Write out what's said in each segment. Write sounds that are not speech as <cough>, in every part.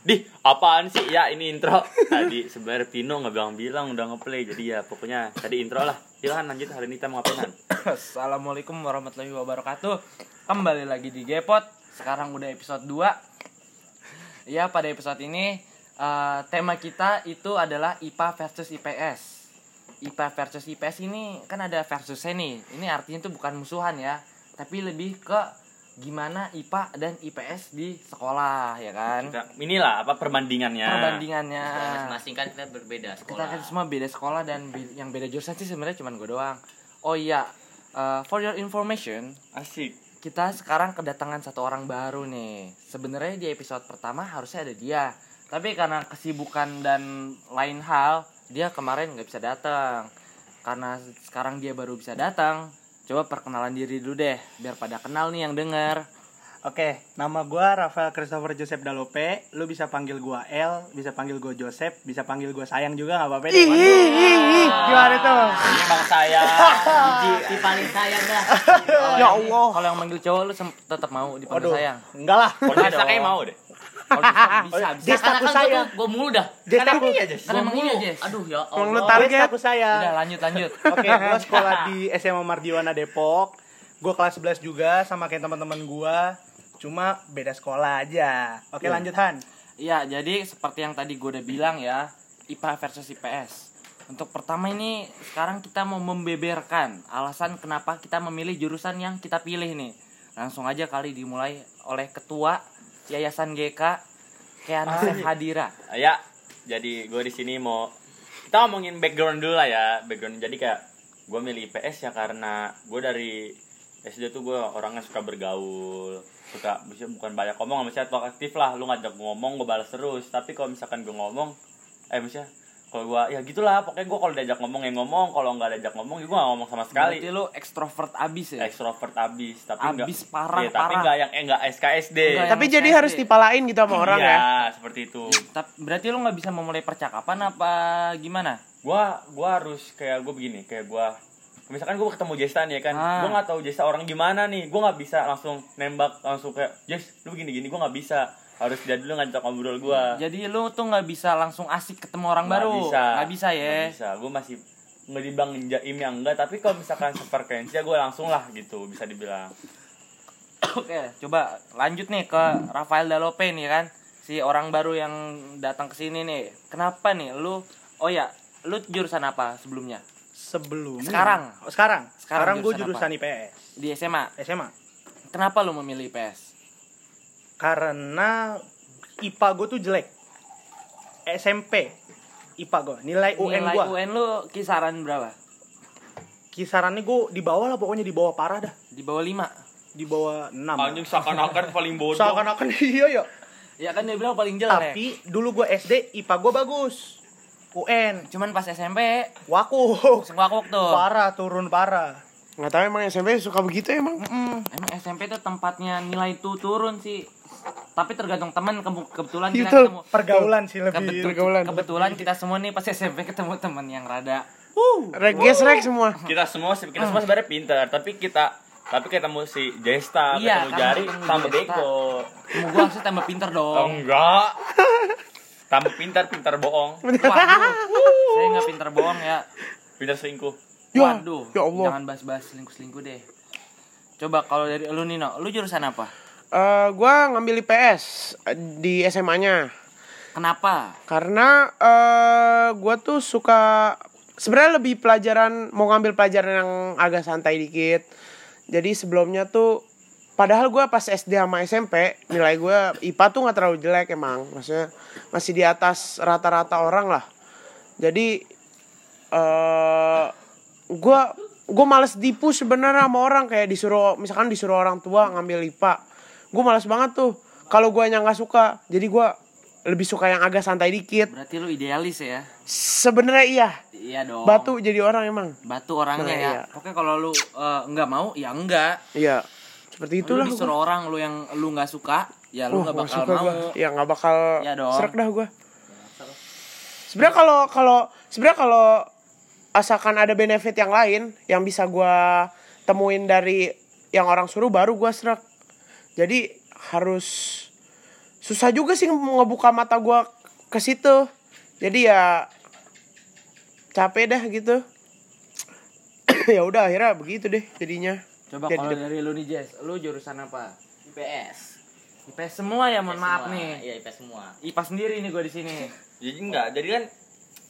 Di, apaan sih? Ya, ini intro. Tadi sebenarnya Pino nggak bilang-bilang udah ngeplay. Jadi ya pokoknya tadi intro lah. Silahkan lanjut hari ini kita mau ngapain? <coughs> Assalamualaikum warahmatullahi wabarakatuh Kembali lagi di Gepot Sekarang udah episode 2 Ya pada episode ini eh, Tema kita itu adalah IPA versus IPS IPA versus IPS ini kan ada versusnya nih Ini artinya itu bukan musuhan ya Tapi lebih ke gimana IPA dan IPS di sekolah ya kan Kita, inilah apa perbandingannya. Perbandingannya masing-masing kan kita berbeda kita sekolah. kan semua beda sekolah dan be- yang beda jurusan sih sebenarnya cuma gue doang oh iya uh, for your information Asik. kita sekarang kedatangan satu orang baru nih sebenarnya di episode pertama harusnya ada dia tapi karena kesibukan dan lain hal dia kemarin nggak bisa datang karena sekarang dia baru bisa datang coba perkenalan diri dulu deh biar pada kenal nih yang denger Oke, nama gua Rafael Christopher Joseph Dalope. Lu bisa panggil gua L, bisa panggil gua Joseph, bisa panggil gua sayang juga nggak apa-apa deh. Gimana tuh? Ini bang saya. <laughs> Si paling sayang dah. Ya Allah. kalau yang manggil cowok lu tetap mau dipanggil sayang enggak lah. Kalau kayak mau deh. Bisa bisa, bisa. Dia Karena status kan saya. gue mulu dah. Status, iya, Jess. Emang Gua iya, mulu. Aduh ya Emang lu Allah. tahu? dia Target. status saya. udah lanjut lanjut <laughs> Oke, gua <laughs> sekolah di SMA Mardiwana Depok. Gua kelas 11 juga sama kayak teman-teman gua. Cuma beda sekolah aja. Oke, Iya. lanjut Han. Iya, jadi seperti yang tadi gue udah bilang ya, IPA versus IPS. Untuk pertama ini sekarang kita mau membeberkan alasan kenapa kita memilih jurusan yang kita pilih nih. Langsung aja kali dimulai oleh ketua Yayasan GK Keana Chef Hadira. Ya, jadi gue di sini mau kita ngomongin background dulu lah ya. Background jadi kayak gue milih IPS ya karena gue dari SD tuh gue orangnya suka bergaul, suka bisa bukan banyak ngomong, misalnya aktif lah. Lu ngajak gue ngomong, gue balas terus. Tapi kalau misalkan gue ngomong, eh misalnya kalau gue ya gitulah pokoknya gue kalau diajak ngomong ya ngomong kalau nggak diajak ngomong ya gue gak ngomong sama sekali Berarti lu ekstrovert abis ya? ekstrovert abis tapi nggak Abis parah, Iya, tapi parah. nggak yang eh nggak SKSD Enggak, Tapi Yang jadi harus dipalain gitu sama orang iya, ya. seperti itu Tap- Berarti lu nggak bisa memulai percakapan apa gimana? gua gua harus kayak gua begini kayak gua misalkan gua ketemu Jesta nih ya kan Ah. gua nggak tahu Jesta orang gimana nih gua nggak bisa langsung nembak langsung kayak Jess lu begini gini gua nggak bisa harus dia dulu ngajak ngobrol gua Jadi lu tuh nggak bisa langsung asik ketemu orang Nggak baru. bisa Nggak bisa ya. Nggak bisa gua masih nggak dibilang jaim yang enggak tapi kalau misalkan sefrekuensi ya gua langsung lah gitu bisa dibilang Oke, coba lanjut nih ke Rafael Dalope nih kan. Si orang baru yang datang ke sini nih. Kenapa nih lu Oh ya, lu jurusan apa sebelumnya? Sebelumnya. Sekarang. Oh, sekarang. Sekarang Sekarang gua jurusan jurusan IPS. Di SMA. SMA. Kenapa lu memilih IPS? Karena IPA gue tuh jelek. SMP IPA gue, nilai UN Nilai gue. UN lu kisaran berapa? Kisarannya gue di bawah lah pokoknya di bawah parah dah. Di bawah 5. Di bawah 6. anjing seakan-akan paling bodoh Seakan-akan <laughs> iya ya. Ya kan dia bilang paling jelek. Tapi dulu gue SD IPA gue bagus. UN cuman pas SMP waku. langsung wakuk tuh. Parah turun parah. Nggak tahu emang SMP suka begitu emang. Emang SMP tuh tempatnya nilai tuh turun sih. Tapi tergantung teman Ke- kebetulan Itu kita ketemu Pergaulan sih lebih. Kebetul- Pergaulan. kebetulan kita semua nih pas SMP ketemu teman yang rada Reges rek semua. kita semua kita semua sebenarnya pintar tapi kita tapi ketemu si Jesta Iya, ketemu kan, Jari ketemu tambah Jesta. bego Mau gua harusnya tambah pinter dong. enggak tambah pintar pintar bohong Waduh. Saya nggak pinter bohong ya. pintar selingkuh Ya, Waduh. ya Allah. Jangan bahas-bahas selingkuh-selingkuh deh. Coba kalau dari lu Nino, lu jurusan apa? Eh, gua ngambil IPS di SMA-nya. Kenapa? Karena eh gua tuh suka sebenarnya lebih pelajaran mau ngambil pelajaran yang agak santai dikit. Jadi sebelumnya tuh padahal gua pas SD sama SMP nilai gua IPA tuh nggak terlalu jelek emang. Maksudnya masih di atas rata-rata orang lah. Jadi eh gua gua males dipu sebenarnya sama orang kayak disuruh misalkan disuruh orang tua ngambil IPA. Gua males banget tuh. Kalau gua yang nggak suka, jadi gua lebih suka yang agak santai dikit. Berarti lu idealis ya? Sebenarnya iya. Iya dong. Batu jadi orang emang. Batu orangnya Nah, ya. iya. Pokoknya kalau lu nggak mau, ya enggak. Iya. Seperti itulah lu disuruh gua. orang lu yang lu nggak suka, ya lu Oh, nggak nggak bakal mau. gua. Ya nggak bakal Iya dong. serak dah gua. Sebenarnya kalau kalau sebenarnya kalau asalkan ada benefit yang lain yang bisa gua temuin dari yang orang suruh baru gua serak. Jadi harus susah juga sih ngebuka mata gua ke situ jadi ya capek dah gitu <clears throat> ya udah akhirnya begitu deh jadinya Coba Jadi kalau dari lu nih Jess, lu jurusan apa? IPS. IPS semua ya, mohon IPS maaf semua. nih. Iya, IPS semua. IPA sendiri nih gue di sini. <laughs> Jadi enggak, jadi kan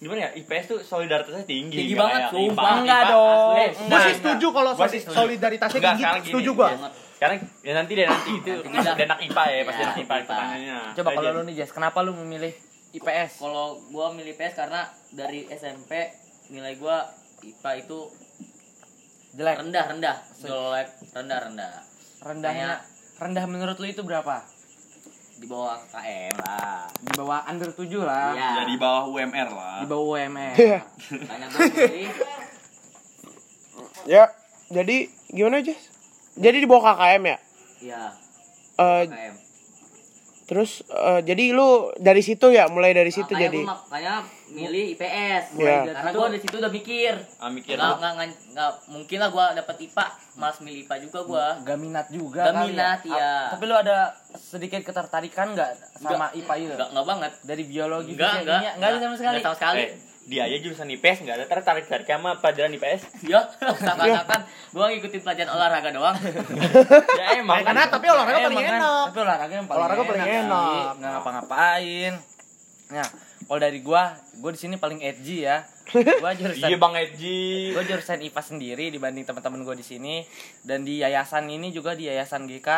gimana ya? IPS tuh solidaritasnya tinggi. Tinggi nggak banget, kayak sumpah. Enggak IPA dong. Gue sih setuju kalau solidaritasnya Enggak, tinggi, setuju gua. Banget. Sekarang ya nanti deh nanti itu ada anak IPA ya, pasti Ya, anak IPA pertanyaannya. Coba kalau Aja. lu nih Jess, kenapa lu memilih IPS? Kalau gua milih IPS karena dari SMP nilai gua IPA itu Jelek. rendah rendah jelek rendah rendah Rendahnya rendah menurut lu itu berapa? Di bawah KM lah Di bawah under 7 lah. Iya. Ya di bawah UMR lah. Di bawah UMR. Iya. makanya gua milih ya jadi gimana Jess jadi di bawah KKM ya iya Eh, KM terus eh, jadi lu dari situ ya mulai dari situ makanya jadi gua makanya milih IPS Iya. karena gua dari situ udah mikir Ah, mikir nggak nggak nggak nggak mungkin lah gua dapet IPA malas milih IPA juga gua Gak minat juga Gak kali minat, ya. iya. Ah, Tapi lu ada sedikit ketertarikan nggak sama IPA itu? nggak nggak banget Dari biologi Enggak, fisika, enggak. kimia? Nggak sama sekali. Enggak sama sekali. Eh, dia aja jurusan IPS enggak ada tertarik tarik sama pelajaran IPS. Ya, seakan-akan gua ngikutin pelajaran olahraga doang. <laughs> ya emang. Karena tapi olahraga Eh, paling emang kan, enak. Tapi olahraga yang paling Olahraga paling sih. enak. Nggak ngapa-ngapain. Nah, kalau dari gua, gua di sini paling edgy ya. Gua <laughs> jurusan Iya Bang Eji. gue jurusan IPA sendiri dibanding teman-teman gue di sini dan di yayasan ini juga di yayasan GK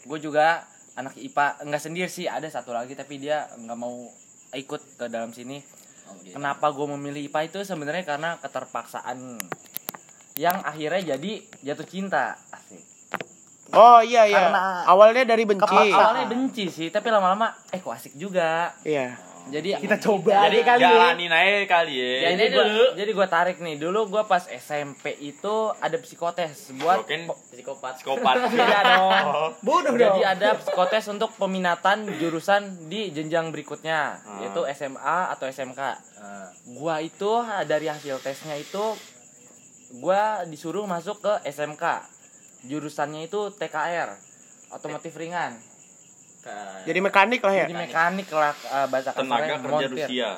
gue juga anak IPA enggak sendiri sih ada satu lagi tapi dia nggak mau ikut ke dalam sini. Oh, iya. kenapa gue memilih IPA itu sebenarnya karena keterpaksaan yang akhirnya jadi jatuh cinta. Asik. Oh iya iya. Karena awalnya dari benci. Awalnya benci sih tapi lama-lama eh kok asik juga? Iya jadi Kita coba Jadi kali ya. jalanin aja kali ya. jadi gua, dulu. jadi gue tarik nih dulu gue pas SMP itu ada psikotes buat Mungkin Psikopat. psikopat. <laughs> Iya dong. Bodoh Jadi dong. ada psikotes untuk peminatan jurusan di jenjang berikutnya, Hmm. yaitu SMA atau SMK. Eh, Gua itu ha, dari hasil tesnya itu gua disuruh masuk ke SMK. Jurusannya itu TKR, otomotif ringan. Ke- jadi mekanik lah ya Jadi mekanik lah eh, bahasa Tenaga kasarnya kerja montir. Rusia.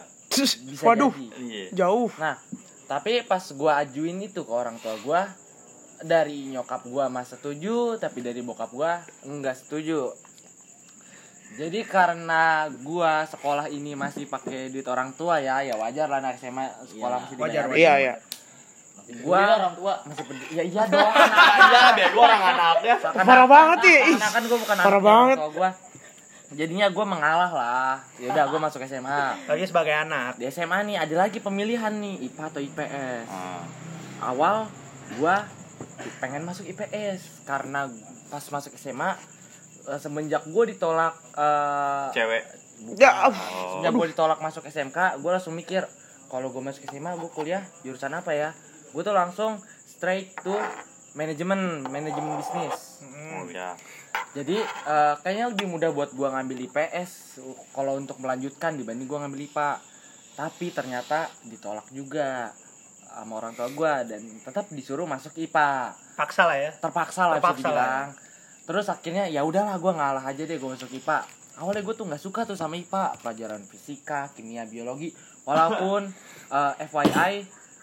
Bisa waduh jadi. Iya. jauh Nah, tapi pas gua ajuin itu ke orang tua gua dari nyokap gua mah setuju, tapi dari bokap gua enggak setuju. Jadi karena gua sekolah ini masih pakai duit orang tua ya, ya wajar lah anak SMA sekolah Iya, masih wajar, dibayarin. iya iya masih Gua- lah orang tua. Masih peduli. Ya iya dong. <laughs> Iya, biar gua orang anaknya. parah banget ya Karena kan gua bukan Parah anak orang banget. tua gua. Jadinya gua mengalah lah. Ya udah gua masuk SMA. Lagi sebagai anak. Di SMA nih ada lagi pemilihan nih IPA atau IPS. Ah. awal gua pengen masuk IPS karena pas masuk SMA eh, semenjak gua ditolak eh, Cewek. ya Oh. semenjak gua ditolak masuk SMK gua langsung mikir kalau gua masuk SMA gua kuliah jurusan apa ya gua tuh langsung straight to manajemen manajemen bisnis Oh ya. Jadi eh, kayaknya lebih mudah buat gua ngambil IPS kalau untuk melanjutkan dibanding gua ngambil IPA tapi ternyata ditolak juga sama orang tua gua dan tetap disuruh masuk IPA Paksa lah ya. terpaksa lah bisa Terpaksa dibilang. Terus akhirnya ya udahlah gua ngalah aja deh gua masuk IPA awalnya gue tuh nggak suka tuh sama IPA pelajaran fisika kimia biologi. Walaupun <laughs> eh, FYI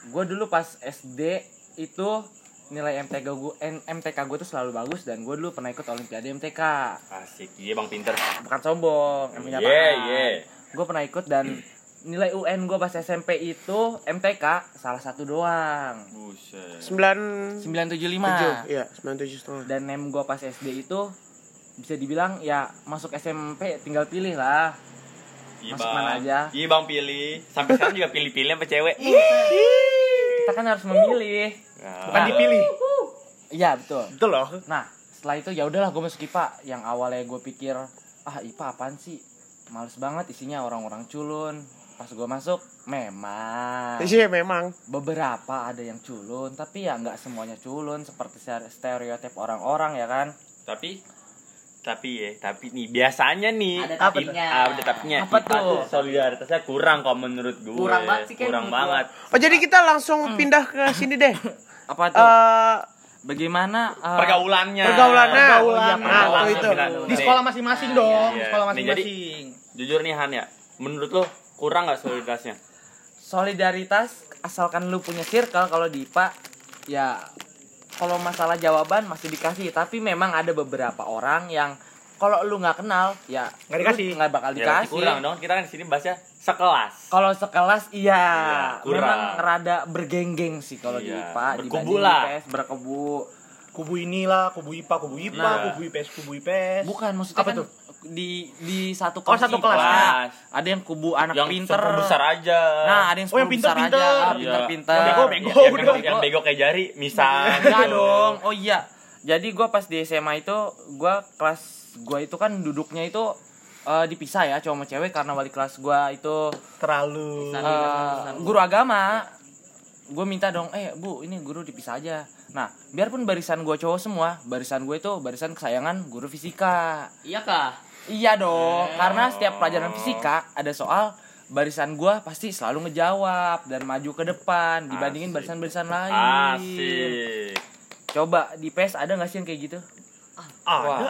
gue dulu pas SD itu nilai MTK gue MTK gue tuh selalu bagus dan gue dulu pernah ikut olimpiade MTK Asik. Iya Bang pinter. bukan sombong Iya, kenyataan iya. gue pernah ikut dan nilai UN gue pas SMP itu MTK salah satu doang Buset. sembilan 975 tujuh iya sembilan tujuh setengah dan nem gue pas SD itu bisa dibilang ya masuk SMP tinggal pilih lah Iya, Masuk Bang. mana aja? Iya Bang pilih. Sampai sekarang juga pilih-pilih sama cewek. Kita kan harus memilih. Bukan Nah, dipilih. iya betul. Betul loh. nah setelah itu ya udahlah gue masuk IPA yang awalnya gue pikir ah IPA apaan sih? Males banget isinya orang-orang culun. Pas gue masuk memang. Iya memang. Beberapa ada yang culun tapi ya nggak semuanya culun seperti stereotip orang-orang ya kan? Tapi tapi ya tapi nih biasanya nih Ada apa tapinya. Ah, ada tapinya Apa IPA tuh? solidaritasnya kurang kalau menurut gue Kurang banget sih, kurang menurut banget oh jadi kita langsung pindah ke sini deh <laughs> apa tuh Eh bagaimana eh, pergaulannya Pergaulannya. Pergaulan. Nah, tuh itu. Di sekolah masing-masing dong, di Iya. sekolah Nih, jadi- masing-masing. jujur nih Han ya menurut lo kurang nggak solidaritasnya solidaritas asalkan lu punya circle kalau di IPA ya kalau masalah jawaban masih dikasih tapi memang ada beberapa orang yang kalau lu nggak kenal ya Nggak dikasih. nggak bakal ya dikasih kurang dong kita kan di sini bahasnya sekelas kalau sekelas iya, Iya, kurang. memang rada bergenggeng sih kalau di Iya, IPA berkubu lah. IPS berkebu Kubu inilah, kubu IPA, kubu IPA, Nah. kubu IPS, kubu IPS. bukan maksudnya Apa kan tuh? Di di satu Oh, satu kelas. IPA. ada yang kubu anak yang pinter sepuluh besar aja nah ada yang Oh, yang sepuluh besar pinter-pinter. aja Iya. pinter-pinter Yang Bego, bego, bego yang, udah. yang bego kayak jari misal Enggak dong. Oh iya. Jadi gua pas di SMA itu gua kelas gua itu kan duduknya itu eh, dipisah ya cowok sama cewek karena wali kelas gua itu Terlalu. eh, guru agama. Gue minta dong, eh bu ini guru dipisah aja. Nah biarpun barisan gua cowok semua, barisan gue itu barisan kesayangan guru fisika. Iya kah? Iya dong, karena setiap pelajaran fisika ada soal barisan gua pasti selalu ngejawab dan maju ke depan dibandingin barisan-barisan lain. asik Coba di PES ada gak sih yang kayak gitu? Ada.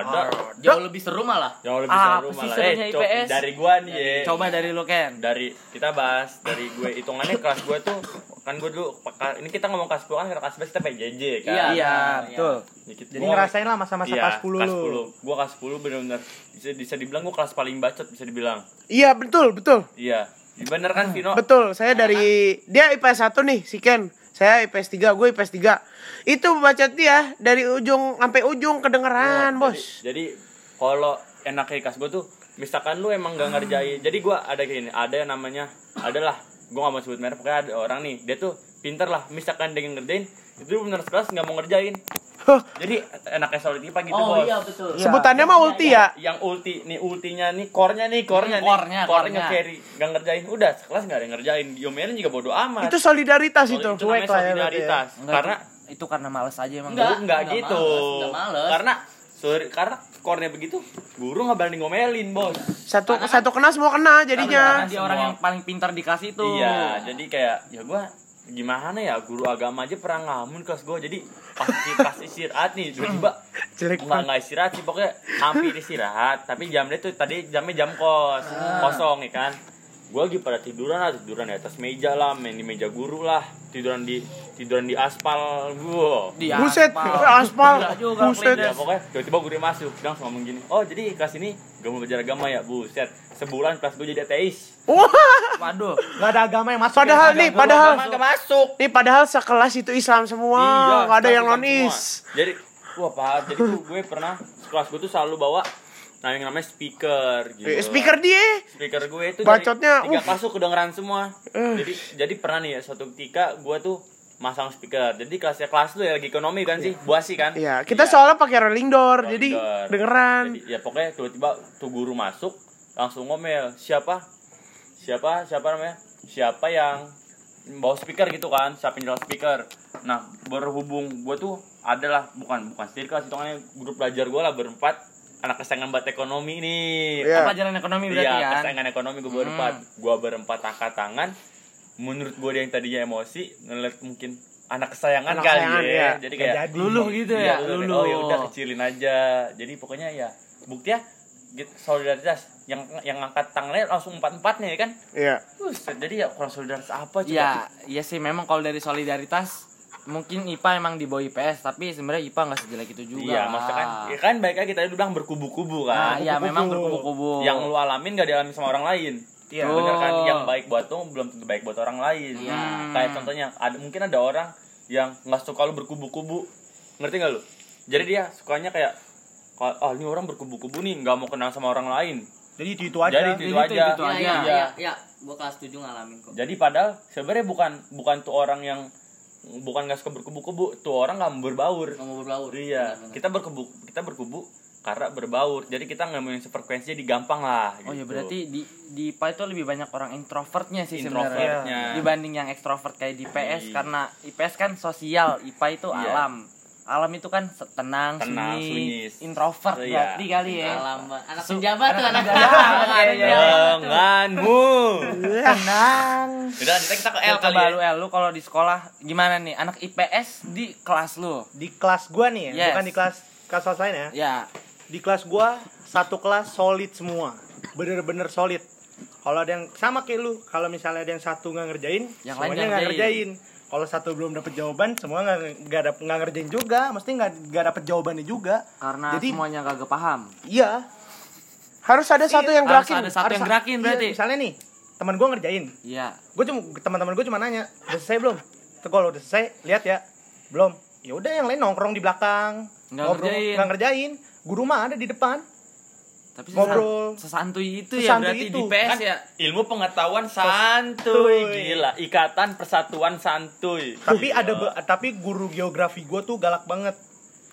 ada Jauh lebih seru malah. jauh lebih Ah, seru malah eh IPS? dari gua nih ya Coba dari lo Ken. dari kita bahas dari gue hitungannya kelas gue tuh kan gue dulu peka- ini kita ngomong kelas 10 kan kelas 11 kita PJJ kan Iya. Iya, betul. Dikit- Jadi gua- ngerasain lah masa-masa iya, kelas 10 kelas lu. 10 gue kelas 10 bener-bener bisa, bisa dibilang gue kelas paling bacot bisa dibilang Iya betul betul iya bener kan Vino betul. Saya dari dia IPS 1 nih si Ken. Saya IPS 3, gue IPS 3. Itu bacot dia dari ujung sampai ujung kedengeran, Iya, Bos. Jadi, jadi kalau enaknya gue tuh, misalkan lu emang gak ngerjain. Jadi gue ada kayak gini, ada yang namanya, adalah gue gak mau sebut merek, pokoknya ada orang nih, dia tuh pinter lah. Misalkan dia ngerjain, itu bener kelas nggak mau ngerjain. Huh, Jadi enaknya solid IPA gitu Oh bos. iya betul. sebutannya mah ulti ya. Yang ulti, nih ultinya nih, core-nya nih, core-nya nih, Core-nya, core-nya carry, gak ngerjain. Udah, sekelas gak ada yang ngerjain. Diomelin juga bodo amat. Itu solidaritas Solid- itu. itu namanya Cuek lah ya, solidaritas. Enggak, Karena itu, itu karena males aja emang. Enggak. Guru nggak nggak gitu. males, nggak males. Karena sorry, karena skornya begitu, guru nggak berani ngomelin, Bos. Satu satu kena semua kena jadinya. Karena dia orang yang paling pintar di kelas itu. Iya, jadi kayak ya gua gimana ya guru agama aja pernah ngamun kelas gua. Jadi pas pas istirahat nih tiba-tiba <clears throat> Jelek nggak nggak istirahat sih pokoknya hampir istirahat. Tapi jamnya tuh tadi jamnya jam kos kosong ya kan gua lagi pada tiduran lah tiduran di atas meja lah main di meja guru lah tiduran di tiduran di aspal gua Di Buset, aspal. <laughs> aspal. Buset. ya pokoknya tiba-tiba guru masuk langsung ngomong gini oh jadi kelas ini gak mau belajar agama ya buset sebulan kelas gue jadi ateis Wah, Waduh. Gak ada agama yang masuk. Padahal ya. nih, padahal agama gak masuk nih padahal sekelas itu Islam semua, nggak ada kelas yang non is. Iya. Jadi, wah pak, jadi tuh gue pernah kelas gue tuh selalu bawa nah yang namanya speaker gitu. Eh, Speaker dia. Speaker gue itu Bacotnya, tiga uh. kelas tuh kedengeran semua. Eh. Jadi jadi pernah nih ya suatu ketika gue tuh masang speaker. Jadi kelasnya kelas tuh ya lagi ekonomi kan sih, buasi kan? Iya, kita soalnya pakai rolling door, Rolling jadi door. dengeran. Jadi, ya pokoknya tiba-tiba tuh guru masuk langsung ngomel siapa siapa siapa namanya siapa yang bawa speaker gitu kan siapa yang speaker nah berhubung gue tuh adalah bukan bukan circle hitungannya grup belajar gue lah berempat anak kesayangan buat ekonomi nih Iya. Pelajaran ekonomi berarti Iya, kan. kesayangan ekonomi gue berempat. Gue berempat angkat tangan. Menurut gue dia yang tadinya emosi, ngeliat mungkin anak kesayangan Anak kali kesayangan, ya. iya. Jadi kayak jadi. Luluh gitu Iya, ya, luluh. Oh ya udah kecilin aja. Jadi pokoknya ya buktinya gitu, solidaritas yang yang angkat tangannya langsung empat empatnya ya kan. Iya. Buset, jadi ya kurang solidaritas apa coba? Iya, iya sih memang kalau dari solidaritas mungkin IPA emang di bawah IPS tapi sebenarnya IPA nggak sejelek itu juga. Iya, maksudnya kan, ya kan baik aja kita dulu bilang berkubu-kubu Nah, kan. iya memang berkubu-kubu. Yang lu alamin gak dialami sama orang lain. Iya. bener kan yang baik buat lu belum tentu baik buat orang lain Iya. kayak contohnya ada mungkin ada orang yang nggak suka lu berkubu-kubu ngerti gak lu jadi dia sukanya kayak oh ini orang berkubu-kubu nih nggak mau kenal sama orang lain Jadi itu itu aja. jadi itu, Itu- aja itu- itu Iya aja. iya Iya. iya iya. Gua kelas 7 ngalamin kok. jadi padahal sebenarnya bukan bukan tuh orang yang bukan nggak suka berkubu-kubu tuh orang nggak mau berbaur Nggak mau berbaur. iya Benar-benar. kita berkubu kita berkubu karena berbaur jadi kita nemuin sefrekuensi jadi gampang lah Oh ya gitu. berarti di di IPA itu lebih banyak orang introvertnya sih Introvertnya. sebenarnya dibanding yang ekstrovert kayak di PS Iya. karena IPS kan sosial, IPA itu Iya. alam. Alam itu kan tenang, Tenang, sunyi, sunyi. introvert Iya. berarti kali ya. Alam, anak pejabat tuh anak iya, iya. Golonganmu. Tenang. Udah lanjut kita ke L kali ya. lu L, lu kalau di sekolah gimana nih? Anak IPS di kelas lu. Di kelas gua nih ya, Yes. bukan di kelas kelas kelas lain ya. Ya. Di kelas gua satu kelas solid semua. Bener-bener solid. Kalau ada yang sama kayak lu, kalau misalnya ada yang satu nggak ngerjain, Yang semuanya nggak nggak ngerjain. ngerjain. Kalau satu belum dapet jawaban, semua nggak nggak dap- nggak ngerjain juga, mesti nggak nggak dapet jawabannya juga. Karena Jadi semuanya gak paham. iya, Harus ada satu yang Harus gerakin. ada satu yang Harus- gerakin iya, berarti. misalnya nih, teman gua ngerjain, Iya. gue cuma teman-teman gue cuma nanya udah selesai belum Tuh kalau udah selesai lihat ya belum ya udah yang lain nongkrong di belakang Nggak ngerjain. nggak ngerjain guru mah ada di depan Tapi Ngobrol. sesan- sesantuy itu ya Sesantuy berarti itu. di PS Kan ya. ilmu pengetahuan santuy gila ikatan persatuan santuy tapi ada be- tapi guru geografi gue tuh galak banget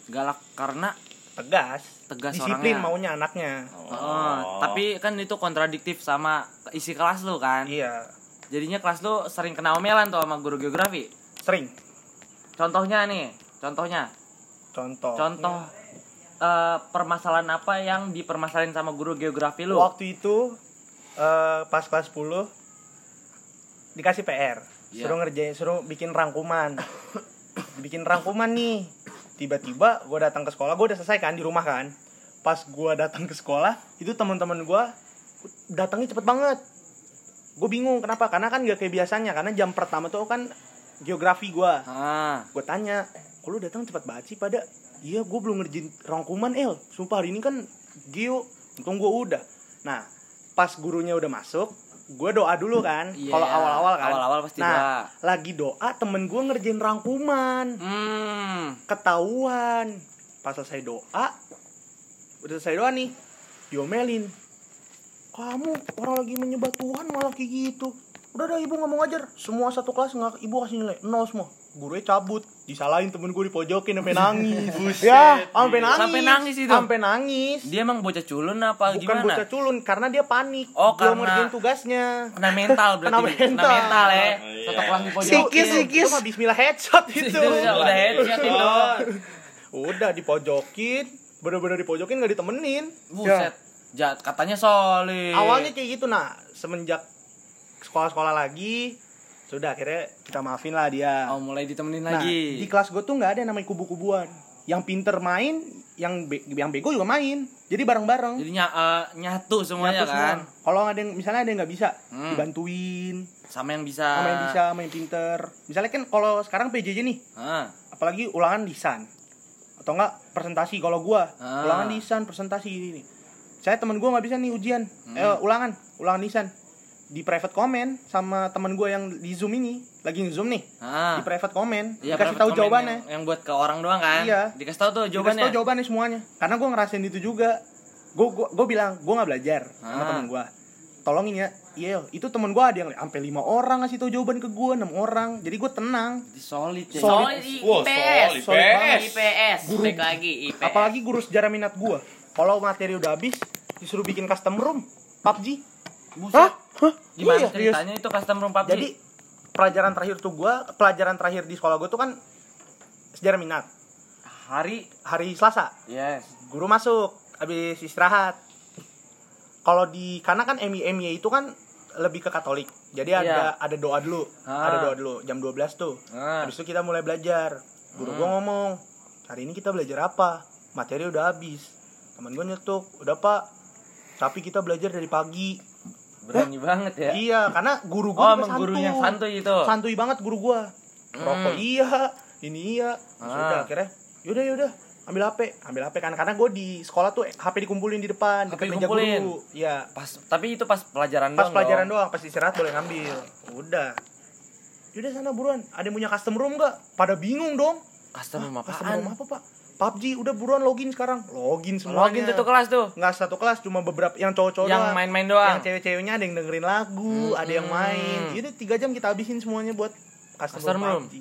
Galak karena tegas Tegas disiplin orangnya. maunya anaknya Oh, tapi kan itu kontradiktif sama isi kelas lu kan. iya Jadinya kelas lu sering kena omelan tuh sama guru geografi. sering Contohnya nih, contohnya. contoh Contoh eh, permasalahan apa yang dipermasalahin sama guru geografi lu? waktu itu eh, pas kelas 10 dikasih PR Iya. suruh ngerjain suruh bikin rangkuman. <coughs> Bikin rangkuman nih. Tiba-tiba gue datang ke sekolah gue udah selesai kan di rumah kan. Pas gue datang ke sekolah itu teman-teman gue datangnya cepet banget. Gue bingung kenapa karena kan gak kayak biasanya. Karena jam pertama tuh kan geografi gue Ah, gue tanya kok lu datang cepat banget sih pada iya gue belum ngerjain rangkuman El. Sumpah hari ini kan geo untung gue udah. Nah pas gurunya udah masuk gue doa dulu kan. Iya, kalau awal-awal kan. awal-awal pasti nah doa. lagi doa temen gue ngerjain rangkuman. Hmm, ketahuan. Pas selesai doa udah selesai doa nih diomelin. Kamu orang lagi menyembah Tuhan malah kayak gitu. Udah dah ibu ngomong ajar semua satu kelas nggak ibu kasih nilai nol semua. Gurunya cabut disalahin temen gue dipojokin sampai nangis <laughs> ya sampai nangis Sampai nangis itu? sampai nangis dia emang bocah culun apa bukan gimana? bocah culun karena dia panik Oh, belum karena- ngerjain tugasnya Kena mental <laughs> berarti. Kena Kena mental. mental, ya. Iya. Satu kelas dipojokin. Sikis, sikis. itu mah Bismillah headshot itu <laughs> Itu udah udah headshot itu. udah dipojokin bener-bener dipojokin nggak ditemenin Buset. Jat, katanya solid. awalnya kayak gitu nah semenjak sekolah-sekolah lagi sudah akhirnya kita maafin lah dia. Oh, mulai ditemenin nah lagi. di kelas gue tuh nggak ada yang namanya kubu-kubuan. Yang pinter main yang be- yang bego juga main. Jadi bareng-bareng. Jadi ny- eh, nyatu semuanya Nyatu semua. kan. kalau ada yang misalnya ada yang nggak bisa Hmm. dibantuin. Sama yang bisa. sama yang bisa yang pinter. Misalnya kan kalau sekarang PJJ nih Ah, apalagi ulangan lisan atau enggak presentasi kalau gua. Ulangan lisan presentasi ini. Saya teman gua nggak bisa nih ujian. Hmm. eh, ulangan. Ulangan lisan di private comment sama teman gua yang di zoom ini lagi zoom nih ah. di private comment Iya, dikasih tahu jawabannya Yang, yang buat ke orang doang kan? Iya. Dikasih tahu tuh dikasih jawabannya. tahu jawabannya semuanya karena gua ngerasain itu juga gua gua, gua bilang gua nggak belajar sama Ah. teman gua tolongin ya iya itu teman gua ada yang sampai lima orang ngasih tahu jawaban ke gua enam orang jadi gua tenang Di solid ya. Solid. Solid IPS. solid, Solid IPS. IPS. Guru. Baik lagi IPS. apalagi guru sejarah minat gua kalau materi udah habis disuruh bikin custom room PUBG Buset. Hah? Hah? Gimana Iya, serius. ceritanya itu custom room PUBG? jadi pelajaran terakhir tuh gua pelajaran terakhir di sekolah gua tuh kan sejarah minat hari hari Selasa yes. guru masuk habis istirahat kalau di karena kan MI MI itu kan lebih ke Katolik jadi ada Iya. ada doa dulu Ah. ada doa dulu jam 12 tuh Ah. habis itu kita mulai belajar guru gua ngomong hari ini kita belajar apa materi udah habis temen gua nyetuk udah pak tapi kita belajar dari pagi Berani banget ya. iya karena guru Oh, gua juga emang gurunya santuy itu. santuy banget guru gua. Rokok iya ini iya. Ah. sudah akhirnya yaudah yaudah ambil HP ambil HP kan karena gue di sekolah tuh HP dikumpulin di depan dekat meja guru. Iya. Pas tapi itu pas pelajaran pas doang. pelajaran dong. doang pas istirahat boleh ngambil. Udah. Yaudah sana buruan. Ada yang punya custom room gak pada bingung dong. Custom room custom apaan? room apa pak PUBG udah buruan login sekarang login semuanya Login satu kelas tuh. nggak satu kelas cuma beberapa yang cowok-cowok Yang main-main doang. yang cewek-ceweknya ada yang dengerin lagu ada yang main yaudah tiga jam kita habisin semuanya buat custom, Custom room. PUBG.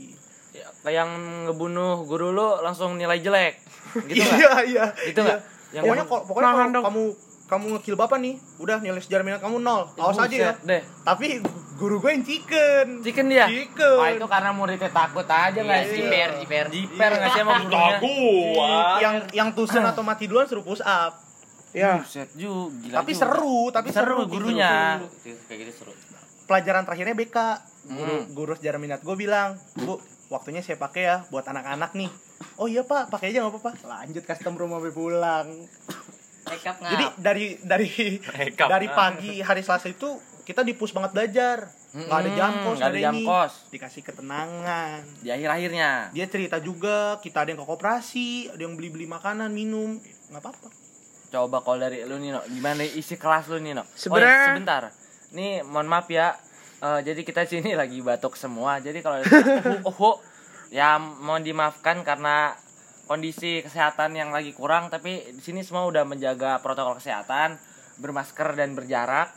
Ya, kayak yang ngebunuh guru lu langsung nilai jelek. <laughs> Gitu nggak? iya iya Itu iya. nggak? Yang pokoknya kalau pokoknya Nahan kalau kamu kamu ngekill bapak nih udah nilai sejarah minat kamu nol awas aja ya Deh. tapi guru gue yang chicken Chicken dia? Chicken. Wah itu karena muridnya takut aja nggak Iya, sih? jiper, jiper. Jiper nggak sih sama gurunya? gua yang yang tusen atau mati duluan suruh push up Ya. Buset ju, gila Tapi juga. seru, tapi seru seru, gurunya. kayak gitu seru Pelajaran terakhirnya BK. Guru Hmm. guru sejarah minat gue bilang, "Bu, waktunya saya pakai ya buat anak-anak nih." Oh iya, Pak, pakai aja nggak apa-apa. Lanjut custom room sampai pulang. Ngap Jadi dari dari Makeup. dari pagi hari Selasa itu kita dipus banget belajar. Nggak ada jam kos, Hmm, nggak ada jam ini. kos. Dikasih ketenangan. Di akhir-akhirnya. Dia cerita juga, kita ada yang ke koperasi, ada yang beli-beli makanan, minum, nggak apa-apa. Coba kalau dari lu Nino, gimana isi kelas lu Nino? Sebenarnya- oh, iya, sebentar. Nih, mohon maaf ya. Eh, jadi kita sini lagi batuk semua. Jadi kalau ada uhu, <laughs> uhu, ya mohon dimaafkan karena kondisi kesehatan yang lagi kurang. Tapi di sini semua udah menjaga protokol kesehatan, bermasker dan berjarak.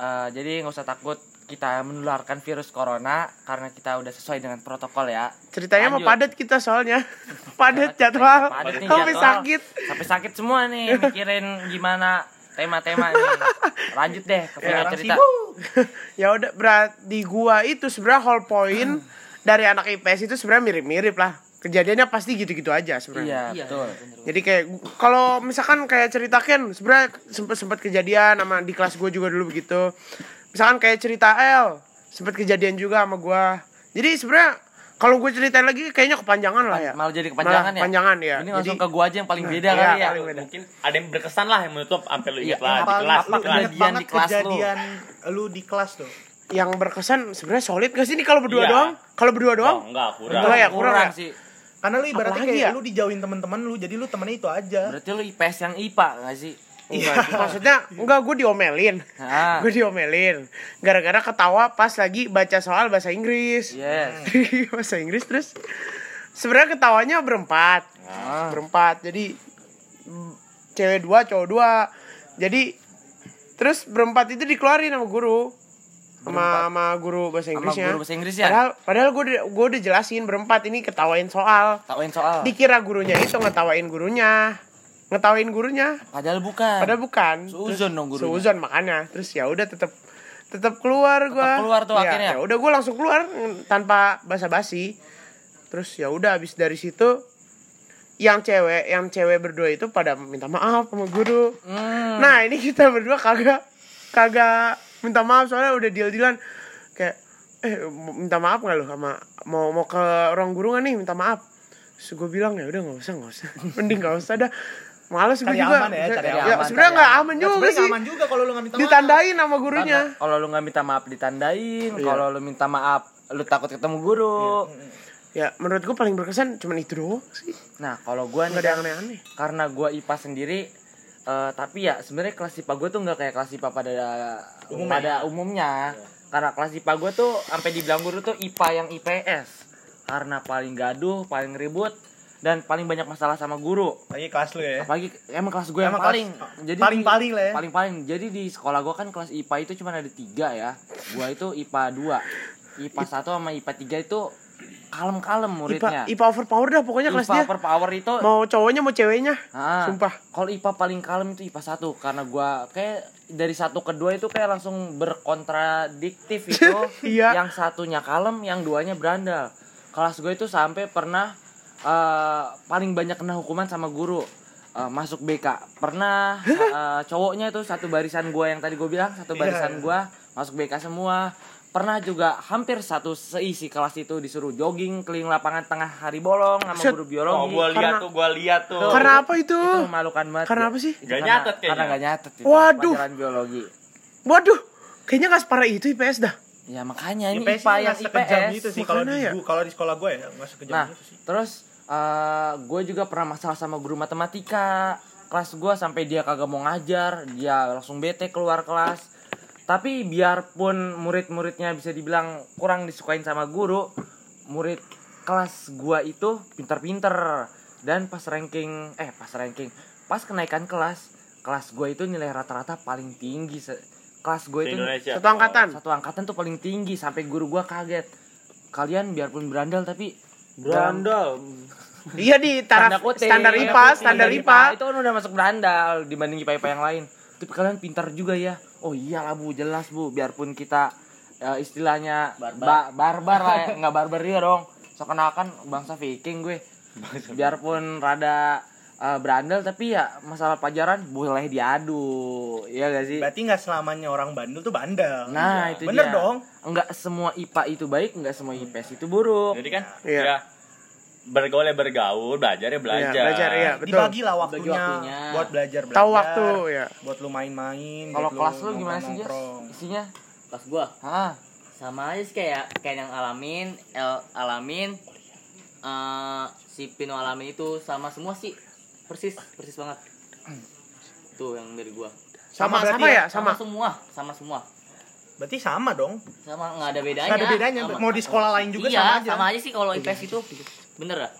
Eh, jadi nggak usah takut kita menularkan virus corona karena kita udah sesuai dengan protokol ya. Ceritanya mau Lanjut. padat kita soalnya. <laughs> padat jadwal. Padat nih Sampai jadwal. sakit. Sampai sakit semua nih <laughs> mikirin gimana tema-tema nih. Lanjut deh ke orang cerita. <laughs> ya udah berarti gua itu sebenarnya whole point <clears throat> dari anak IPS itu sebenarnya mirip-mirip lah. Kejadiannya pasti gitu-gitu aja sebenarnya. Iya, betul. Jadi kayak kalau misalkan kayak ceritakan sebenarnya sempat sempat kejadian sama di kelas gue juga dulu begitu. Misalkan kayak cerita L sempat kejadian juga sama gua. Jadi sebenarnya kalau gue ceritain lagi kayaknya kepanjangan lah ya. Malah jadi kepanjangan Malah ya. kepanjangan ya. Ini langsung Jadi- ke gua aja yang paling beda Iya, kali ya. paling beda. mungkin ada yang berkesan lah yang menutup sampai lu Iya, ingat lah di kelas lu di kelas inget Kejadian di kelas lu. kejadian lu di kelas tuh. yang berkesan sebenarnya solid gak sih ini kalau berdua Iya. doang? Kalau berdua doang? oh, enggak kurang Enggak ya, kurang ya? sih. Karena lu ibaratnya Apalagi kayak ya? lu dijauhin teman-teman lu, jadi lu temennya itu aja. Berarti lu IPS yang IPA gak sih? Enggak, maksudnya enggak gue diomelin. Ah. Gue diomelin gara-gara ketawa pas lagi baca soal bahasa Inggris. Yes. <laughs> bahasa Inggris terus sebenarnya ketawanya berempat. Ah. Berempat. Jadi cewek dua, cowok dua. Jadi terus berempat itu dikeluarin sama guru. Sama sama guru bahasa Sama Inggrisnya. guru bahasa Inggris ya? Padahal padahal gue udah gue udah jelasin berempat ini ketawain soal. Tawain soal. Dikira gurunya itu ngetawain gurunya. Ngetawain gurunya. Padahal bukan. Padahal bukan. Seuzon dong gurunya. Seuzon makanya. Terus ya udah tetap tetap keluar gua. keluar tuh Ya, akhirnya? Ya udah gua langsung keluar tanpa basa-basi. Terus ya udah habis dari situ yang cewek, yang cewek berdua itu pada minta maaf sama guru. Hmm. Nah, ini kita berdua kagak kagak minta maaf soalnya udah deal-dealan kayak eh minta maaf nggak lu sama mau mau ke ruang guru nih minta maaf. Terus gue bilang ya udah nggak usah nggak usah, <laughs> mending nggak usah dah. Males gue juga. aman ya, cari Ya, aman, sebenarnya cari nggak aman. Ya, juga sih. aman juga kalau lu nggak minta maaf. Ditandain sama gurunya. Kalau lu nggak minta maaf ditandain, Iya. kalau lu minta maaf lu takut ketemu guru. Ya menurut gue paling berkesan cuman itu doang sih. Nah, kalau gua nih Nggak ada aneh-aneh. karena gua IPA sendiri eh, tapi ya sebenarnya kelas IPA gue tuh nggak kayak kelas IPA pada Umumnya. pada umumnya. Karena kelas IPA gue tuh sampai dibilang guru tuh IPA yang IPS karena paling gaduh paling ribut dan paling banyak masalah sama guru. Lagi kelas lu ya. apalagi emang kelas gue yang Emang kelas- paling. Jadi paling-paling di- lah ya. paling-paling. Jadi di sekolah gue kan kelas IPA itu cuma ada tiga ya. Gue itu IPA 2 IPA 1 sama IPA 3 itu kalem-kalem IPA, muridnya IPA overpower dah pokoknya kelas IPA dia. overpower itu Mau cowoknya mau ceweknya. Ah, Sumpah. Kalau IPA paling kalem itu IPA 1 karena gua kayak dari satu ke dua itu kayak langsung berkontradiktif itu. <laughs> Iya. Yang satunya kalem, yang duanya berandal. Kelas gue itu sampai pernah eh, paling banyak kena hukuman sama guru. Eh, masuk BK pernah eh, cowoknya itu satu barisan gua yang tadi gue bilang satu Iya. barisan gua masuk BK semua pernah juga hampir satu seisi kelas itu disuruh jogging keliling lapangan tengah hari bolong sama Set. guru oh biologi gua lihat Karena- tuh gua lihat tuh Karena apa itu? itu memalukan banget Karena ya. apa sih? Itu karena- nyatet kayaknya. karena gak nyatet itu Waduh. pelajaran biologi Waduh, kayaknya gak separah itu IPS dah. ya makanya ini IPS IPA yang IPS itu sih kalau di ya. gua- kalau di sekolah gue ya nggak sekejam nah itu sih. terus gue juga pernah masalah sama guru matematika kelas gue sampai dia kagak mau ngajar dia langsung bete keluar kelas tapi biarpun murid-muridnya bisa dibilang kurang disukain sama guru murid kelas gua itu pinter-pinter dan pas ranking eh pas ranking pas kenaikan kelas kelas gue itu nilai rata-rata paling tinggi se- kelas gue di itu Indonesia. Satu angkatan. satu angkatan tuh paling tinggi sampai guru gua kaget. Kalian biarpun berandal tapi berandal. Iya di taraf Tanda kutip, standar tanda IPA, standar Standar IPA. itu kan udah masuk berandal dibanding IPA IPA yang lain. Tapi kalian pintar juga ya oh iyalah bu jelas bu biarpun kita eh, istilahnya Barbar. ba- barbar lah ya nggak barbar juga dong seakan-akan bangsa viking gue biarpun rada eh, berandal tapi ya masalah pelajaran boleh diadu ya gak sih Berarti nggak selamanya orang bandel tuh bandel. nah itu Bener dia. dong. enggak semua IPA itu baik enggak semua IPS itu buruk Jadi kan Iya. ya bergaul ya bergaul, belajar ya belajar. Iya, belajar iya, betul. Dibagi lah Bagi waktunya, waktunya. buat belajar belajar. Tahu waktu ya. Buat lu main-main. kalau kelas lu gimana sih Jas isinya Pas gua ah sama aja sih kayak kayak yang alamin El alamin eh si Pino alamin itu sama semua sih persis persis banget tuh yang dari gua Sama berarti sama ya, sama, sama. semua sama semua Berarti sama dong. sama nggak ada bedanya Nggak ada bedanya. Sama. Mau di sekolah lain juga iya, sama aja. sama aja sih kalau IPS itu bener lah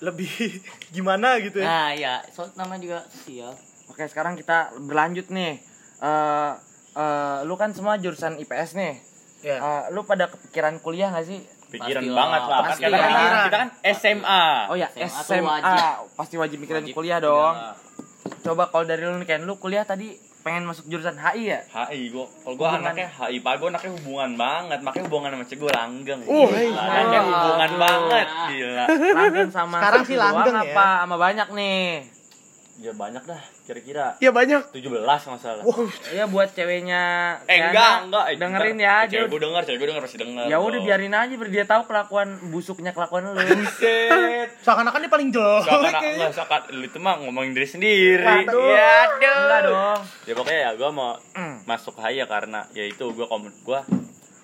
Lebih <laughs> gimana gitu ya. nah iya so namanya juga sosial Oke, sekarang kita berlanjut nih. Eh eh, lu kan semua jurusan IPS nih. Ya. Eh, lu pada kepikiran kuliah gak sih? Pikiran Pastilah, banget lah. Kan pasti kita, kan, lah. kita kan SMA. Oh ya, SMA SMA, wajib. pasti wajib mikirin Wajib. kuliah dong. Iya. Coba kalau dari lu nih Ken, lu kuliah tadi pengen masuk jurusan HI ya? HI gua kalau gua Hubungan. anaknya HI pak gua anaknya hubungan banget makanya hubungan sama cewek gua langgeng Uh, Gila, iya. hubungan Aduh. banget gila Langgeng sama Sekarang sih langgeng ya. apa sama banyak nih? Ya banyak dah kira-kira Ya banyak. 17 nggak salah Ya buat ceweknya eh Kiana, enggak enggak eh, dengerin ya Eh, cewek gua denger cewek gua denger pasti denger ya udah biarin aja biar dia tahu kelakuan busuknya kelakuan lu Buset. Seakan-akan dia paling jelek. Nggak sakat lu itu mah ngomongin diri sendiri. Aduh. Ya aduh. enggak dong Ya pokoknya ya gue mau Hmm. masuk haya karena ya itu gue komen gue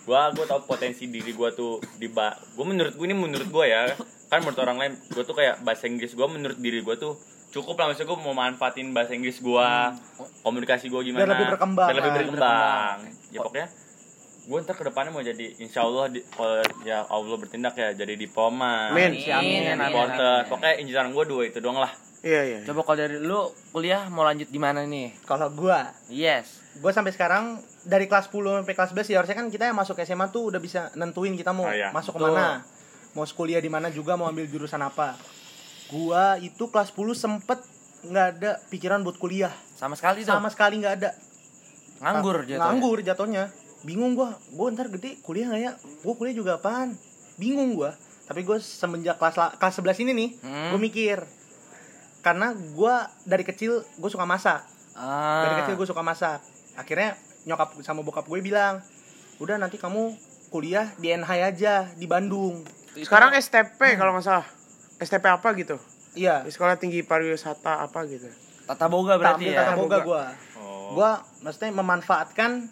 gue gue tau potensi diri gue tuh di ba gue menurut gue ini menurut gue ya kan menurut orang lain gue tuh kayak bahasa Inggris gue menurut diri gue tuh cukup lah maksudnya gue mau manfaatin bahasa Inggris gue komunikasi gue gimana Biar lebih berkembang biar lebih lah. berkembang ya pokoknya gue ntar ke depannya mau jadi insya Allah di, kalau ya Allah bertindak ya jadi diploma Amin. Si amin, amin, reporter amin. pokoknya inceran gue dua itu doang lah Iya, iya. Coba kalau dari lu kuliah mau lanjut di mana nih? Kalau gua, Yes. gua sampai sekarang dari kelas 10 sampai kelas 11 ya harusnya kan kita yang masuk SMA tuh udah bisa nentuin kita mau Oh, iya. masuk ke mana. Mau kuliah di mana juga mau ambil jurusan apa. Gua itu kelas 10 sempet nggak ada pikiran buat kuliah. Sama sekali tuh. Sama sekali nggak ada. nganggur jatuhnya. Nganggur jatuhnya. Bingung gua, gua ntar gede kuliah nggak ya? Gua kuliah juga apaan? Bingung gua. Tapi gue semenjak kelas la- kelas 11 ini nih, Hmm. gue mikir. Karena gua dari kecil gue suka masak. Ah. dari kecil gue suka masak akhirnya nyokap sama bokap gue bilang udah nanti kamu kuliah di NH aja di Bandung Sekarang STP kalau nggak salah. STP apa gitu? iya Di Sekolah Tinggi Pariwisata apa gitu. Tata boga berarti Tampil ya. tata boga gue oh. gue maksudnya memanfaatkan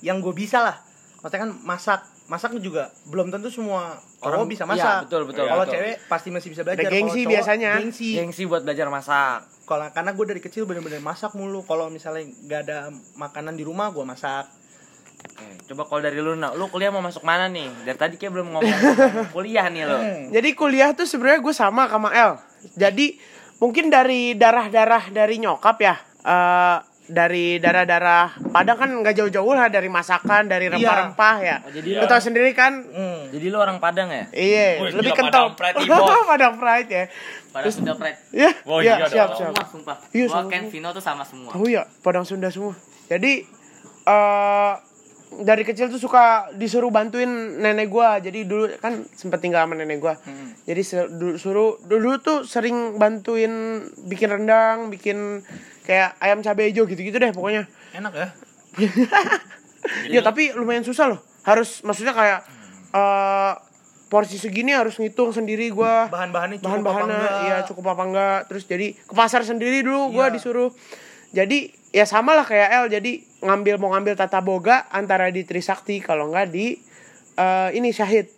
yang gue bisa lah maksudnya kan masak masak juga belum tentu semua Orang- orang bisa iya, masak betul, betul, kalau cewek pasti masih bisa belajar Ada gengsi cowok, biasanya. gengsi Gengsi buat belajar masak. kalau karena gue dari kecil bener-bener masak mulu kalau misalnya nggak ada makanan di rumah gue masak Oke, coba kalau dari lu, nah, lu kuliah mau masuk mana nih? Dari tadi kayak belum ngomong <laughs> kuliah nih lo. Jadi kuliah tuh sebenarnya gue sama sama El. Jadi mungkin dari darah-darah dari nyokap ya. Eh dari darah-darah Padang kan nggak jauh-jauh lah dari masakan, dari rempah-rempah ya. Oh, jadi Lu tahu sendiri kan? hmm. jadi lu orang Padang ya? Iya, lebih kental. Padang Pride. <laughs> Padang Pride ya. pada sudah pride Ya, Oh, ya, iya siap, siap. semua sumpah Iya, gua sama Ken. Vino tuh sama semua Tahu ya, Padang Sunda semua. Jadi eh dari kecil tuh suka disuruh bantuin nenek gua. Jadi dulu kan sempet tinggal sama nenek gua. Jadi se- du- suruh dulu tuh sering bantuin bikin rendang, bikin kayak ayam cabai hijau gitu-gitu deh pokoknya. enak ya <laughs> Ya tapi lumayan susah loh. Harus maksudnya kayak eh porsi segini harus ngitung sendiri gua bahan-bahannya cukup apa bahan-bahannya enggak iya cukup apa enggak terus jadi ke pasar sendiri dulu gua Iya. disuruh jadi ya sama lah kayak L jadi ngambil mau ngambil tata boga antara di Trisakti kalau enggak di eh, ini Syahid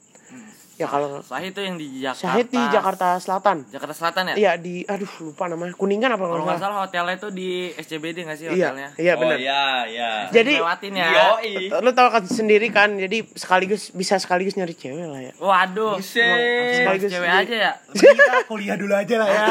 ya kalau Sahih itu yang di Jakarta. Syahid di Jakarta Selatan Jakarta Selatan ya? iya di aduh lupa namanya kuningan apa Kalau kalau nggak salah hotelnya itu di SCBD nggak sih iya hotelnya? iya oh benar iya iya jadi lewatin ya. Yoi. lu tahu kan sendiri kan jadi sekaligus bisa sekaligus nyari cewek lah ya Waduh. Sekaligus cewek aja ya. kita <laughs> kuliah dulu aja lah ya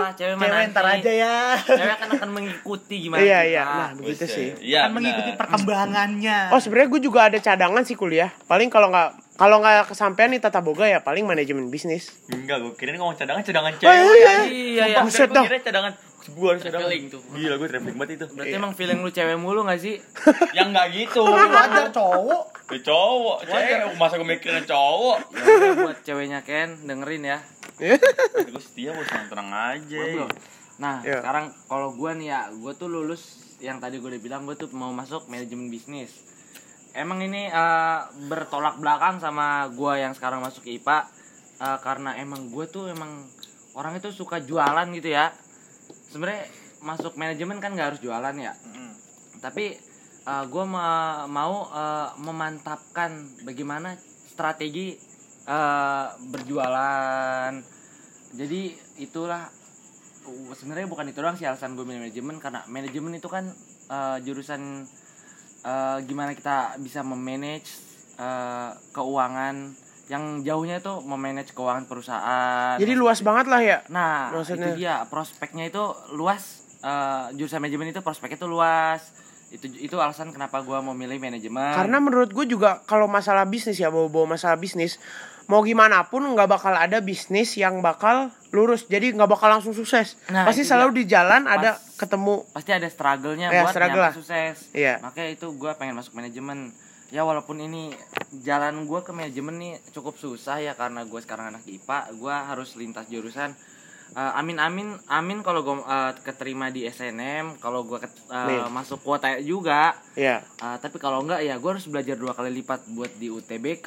Ah, cewek mana cewek ntar aja ya Cewek kan akan mengikuti gimana iya iya nah begitu sih Iya, kan mengikuti perkembangannya Oh sebenarnya gue juga ada cadangan sih kuliah. Paling kalau nggak kalau nggak kesampaian nih tata boga ya paling manajemen bisnis. Enggak, gue kirain ngomong cadangan cadangan Oh, cewek. iya, Iya iya. Buset gue dah. kira cadangan gue harus cadangan. Tuh. Gila, gue traveling banget itu. Berarti emang feeling lu cewek mulu gak sih? <laughs> Yang enggak gitu. wajar cowok Ya, cowok, cewek. Masa gue mikirin cowok. Ya buat ceweknya Ken dengerin ya. Gue setia bos tenang-tenang aja. Nah, Iya. sekarang kalau gue nih ya, gue tuh lulus yang tadi gue udah bilang gue tuh mau masuk manajemen bisnis. Emang ini eh, bertolak belakang sama gue yang sekarang masuk ke IPA eh, karena emang gue tuh emang orang itu suka jualan gitu ya. Sebenarnya masuk manajemen kan nggak harus jualan ya. Tapi gue mau eh, memantapkan bagaimana strategi eh, berjualan. Jadi itulah uh, sebenarnya bukan itu doang sih alasan gue manajemen karena manajemen itu kan eh, jurusan eh, gimana kita bisa memanage eh, keuangan yang jauhnya itu memanage keuangan perusahaan. Jadi luas banget lah ya. Nah, Maksudnya? itu dia prospeknya itu luas. eh, jurusan manajemen itu prospeknya itu luas. Itu itu alasan kenapa gua mau milih manajemen. Karena menurut gue juga kalau masalah bisnis ya bawa-bawa masalah bisnis mau gimana pun nggak bakal ada bisnis yang bakal lurus jadi nggak bakal langsung sukses Nah, pasti selalu di jalan Pas- ada ketemu pasti ada struggle-nya Ya, buat struggle nyampe sukses. Iya. Makanya itu gua pengen masuk manajemen. Ya walaupun ini jalan gua ke manajemen nih cukup susah ya karena gua sekarang anak IPA, gua harus lintas jurusan. Eh, amin amin amin kalau gue keterima di SNM, kalau gua ket- eh, masuk kuota juga. ya Uh, tapi kalau enggak ya gue harus belajar dua kali lipat buat di UTBK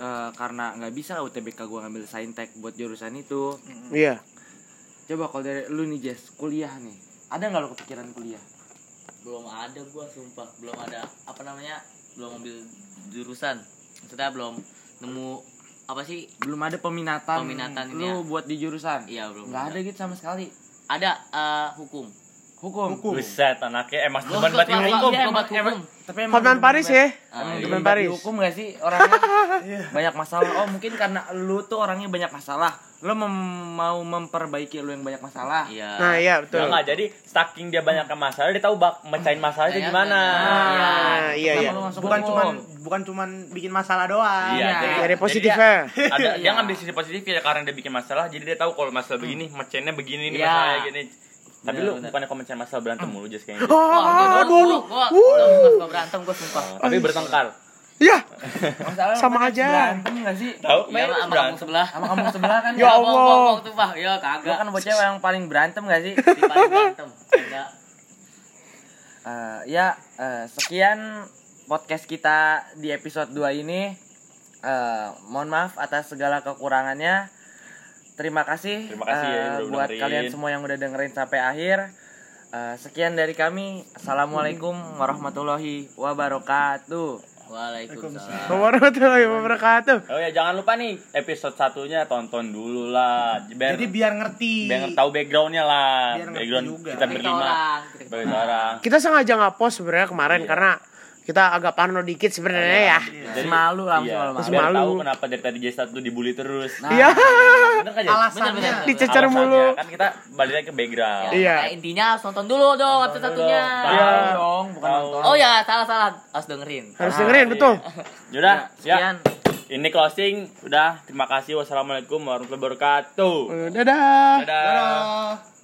uh, karena nggak bisa UTBK gue ngambil saintek buat jurusan itu. Iya. Coba kalau dari lu nih Jess kuliah nih ada nggak lo kepikiran kuliah? Belum ada gua sumpah. Belum ada apa namanya belum ambil jurusan. Maksudnya belum nemu apa sih? Belum ada peminatan Peminatan ini lu ya. buat di jurusan? Iya belum nggak ada gitu sama sekali. Ada eh, hukum hukum, Buset anaknya emang Gua depan suka batin banget, hukum. iya, emang- hukum. tapi emang Hotman Paris ya Ah, iya. demen Paris. hukum gak sih orangnya <laughs> banyak masalah oh mungkin karena lu tuh orangnya banyak masalah lu mem- mau memperbaiki lu yang banyak masalah iya nah iya betul Enggak, jadi saking dia banyak masalah dia tahu bak mecahin masalahnya Iya, gimana. nah iya iya bukan hukum? cuman bukan cuman bikin masalah doang Iya, Iya. jadi, Dari jadi positifnya. ada dia Iya. ngambil sisi positif ya karena dia bikin masalah jadi dia tahu kalau masalah begini mecahinnya begini nih Iya. masalahnya gini. Tapi Benar, lu benar. bukannya mecahin masalah berantem mulu just kayaknya. Wah, ah gua, gua, gua nggak suka berantem gua sumpah Tapi bertengkar. ya Masalah Sama aja. berantem gak sih Tahu Iya sama berantem. sebelah sama kamu sebelah kan <laughs> Ya bohong, Allah. bohong, sumpah ya Lu kagak kan bocah yang paling berantem gak sih? <laughs> di paling berantem enggak Eh, ya, eh, sekian podcast kita di episode 2 ini. Eh, mohon maaf atas segala kekurangannya. Terima kasih, Terima kasih ya eh, udah buat dengerin. kalian semua yang udah dengerin sampai akhir. Eh, sekian dari kami. Assalamualaikum warahmatullahi wabarakatuh. Waalaikumsalam warahmatullahi wabarakatuh Oh ya jangan lupa nih episode satunya tonton dulu lah. Biar jadi biar ngerti biar tahu backgroundnya lah. Biar ngerti Background juga. kita Kita berlima. kita orang. kita sengaja nggak post sebenarnya kemarin Iya. karena kita agak parno dikit sebenarnya ya Jadi, Malu lah, iya, malu, malu. tahu kenapa dari tadi J1 tuh dibully terus. Nah, iya Bener kan alasannya Bener, bener. dicecer Alasannya, mulu Kan kita balik lagi ke background. Ya, Iya. makanya intinya harus nonton dulu dong episode satunya Iya. dong, bukan Tahu. nonton. oh ya salah salah harus dengerin harus dengerin betul <laughs> Yaudah, ya. Sekian. Ini closing. Udah, terima kasih. Wassalamualaikum warahmatullahi wabarakatuh. dadah Dadah. Dadah.